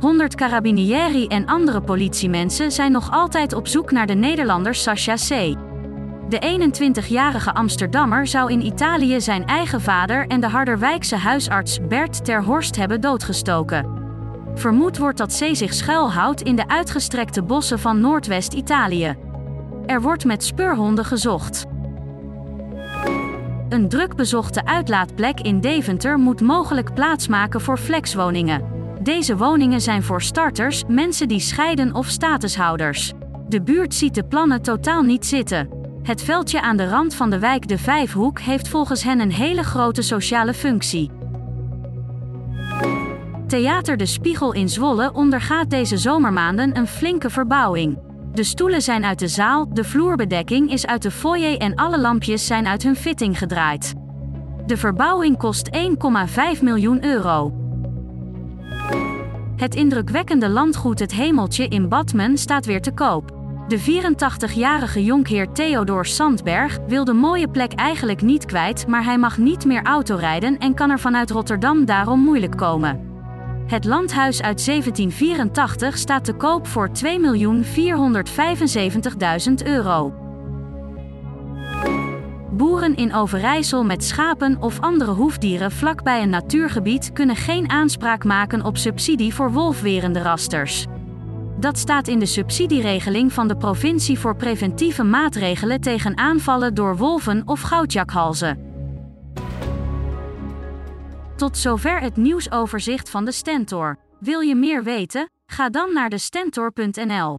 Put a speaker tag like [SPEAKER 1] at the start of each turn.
[SPEAKER 1] 100 carabinieri en andere politiemensen zijn nog altijd op zoek naar de Nederlander Sascha C. De 21-jarige Amsterdammer zou in Italië zijn eigen vader en de Harderwijkse huisarts Bert ter Horst hebben doodgestoken. Vermoed wordt dat C zich schuilhoudt in de uitgestrekte bossen van Noordwest-Italië. Er wordt met speurhonden gezocht. Een druk bezochte uitlaatplek in Deventer moet mogelijk plaatsmaken voor flexwoningen. Deze woningen zijn voor starters, mensen die scheiden of statushouders. De buurt ziet de plannen totaal niet zitten. Het veldje aan de rand van de wijk De Vijfhoek heeft volgens hen een hele grote sociale functie. Theater De Spiegel in Zwolle ondergaat deze zomermaanden een flinke verbouwing. De stoelen zijn uit de zaal, de vloerbedekking is uit de foyer en alle lampjes zijn uit hun fitting gedraaid. De verbouwing kost 1,5 miljoen euro. Het indrukwekkende landgoed Het Hemeltje in Badmen staat weer te koop. De 84-jarige jonkheer Theodor Sandberg wil de mooie plek eigenlijk niet kwijt, maar hij mag niet meer autorijden en kan er vanuit Rotterdam daarom moeilijk komen. Het landhuis uit 1784 staat te koop voor 2.475.000 euro. Boeren in Overijssel met schapen of andere hoefdieren vlakbij een natuurgebied kunnen geen aanspraak maken op subsidie voor wolfwerende rasters. Dat staat in de subsidieregeling van de provincie voor preventieve maatregelen tegen aanvallen door wolven of goudjakhalzen. Tot zover het nieuwsoverzicht van de Stentor. Wil je meer weten? Ga dan naar de Stentor.nl.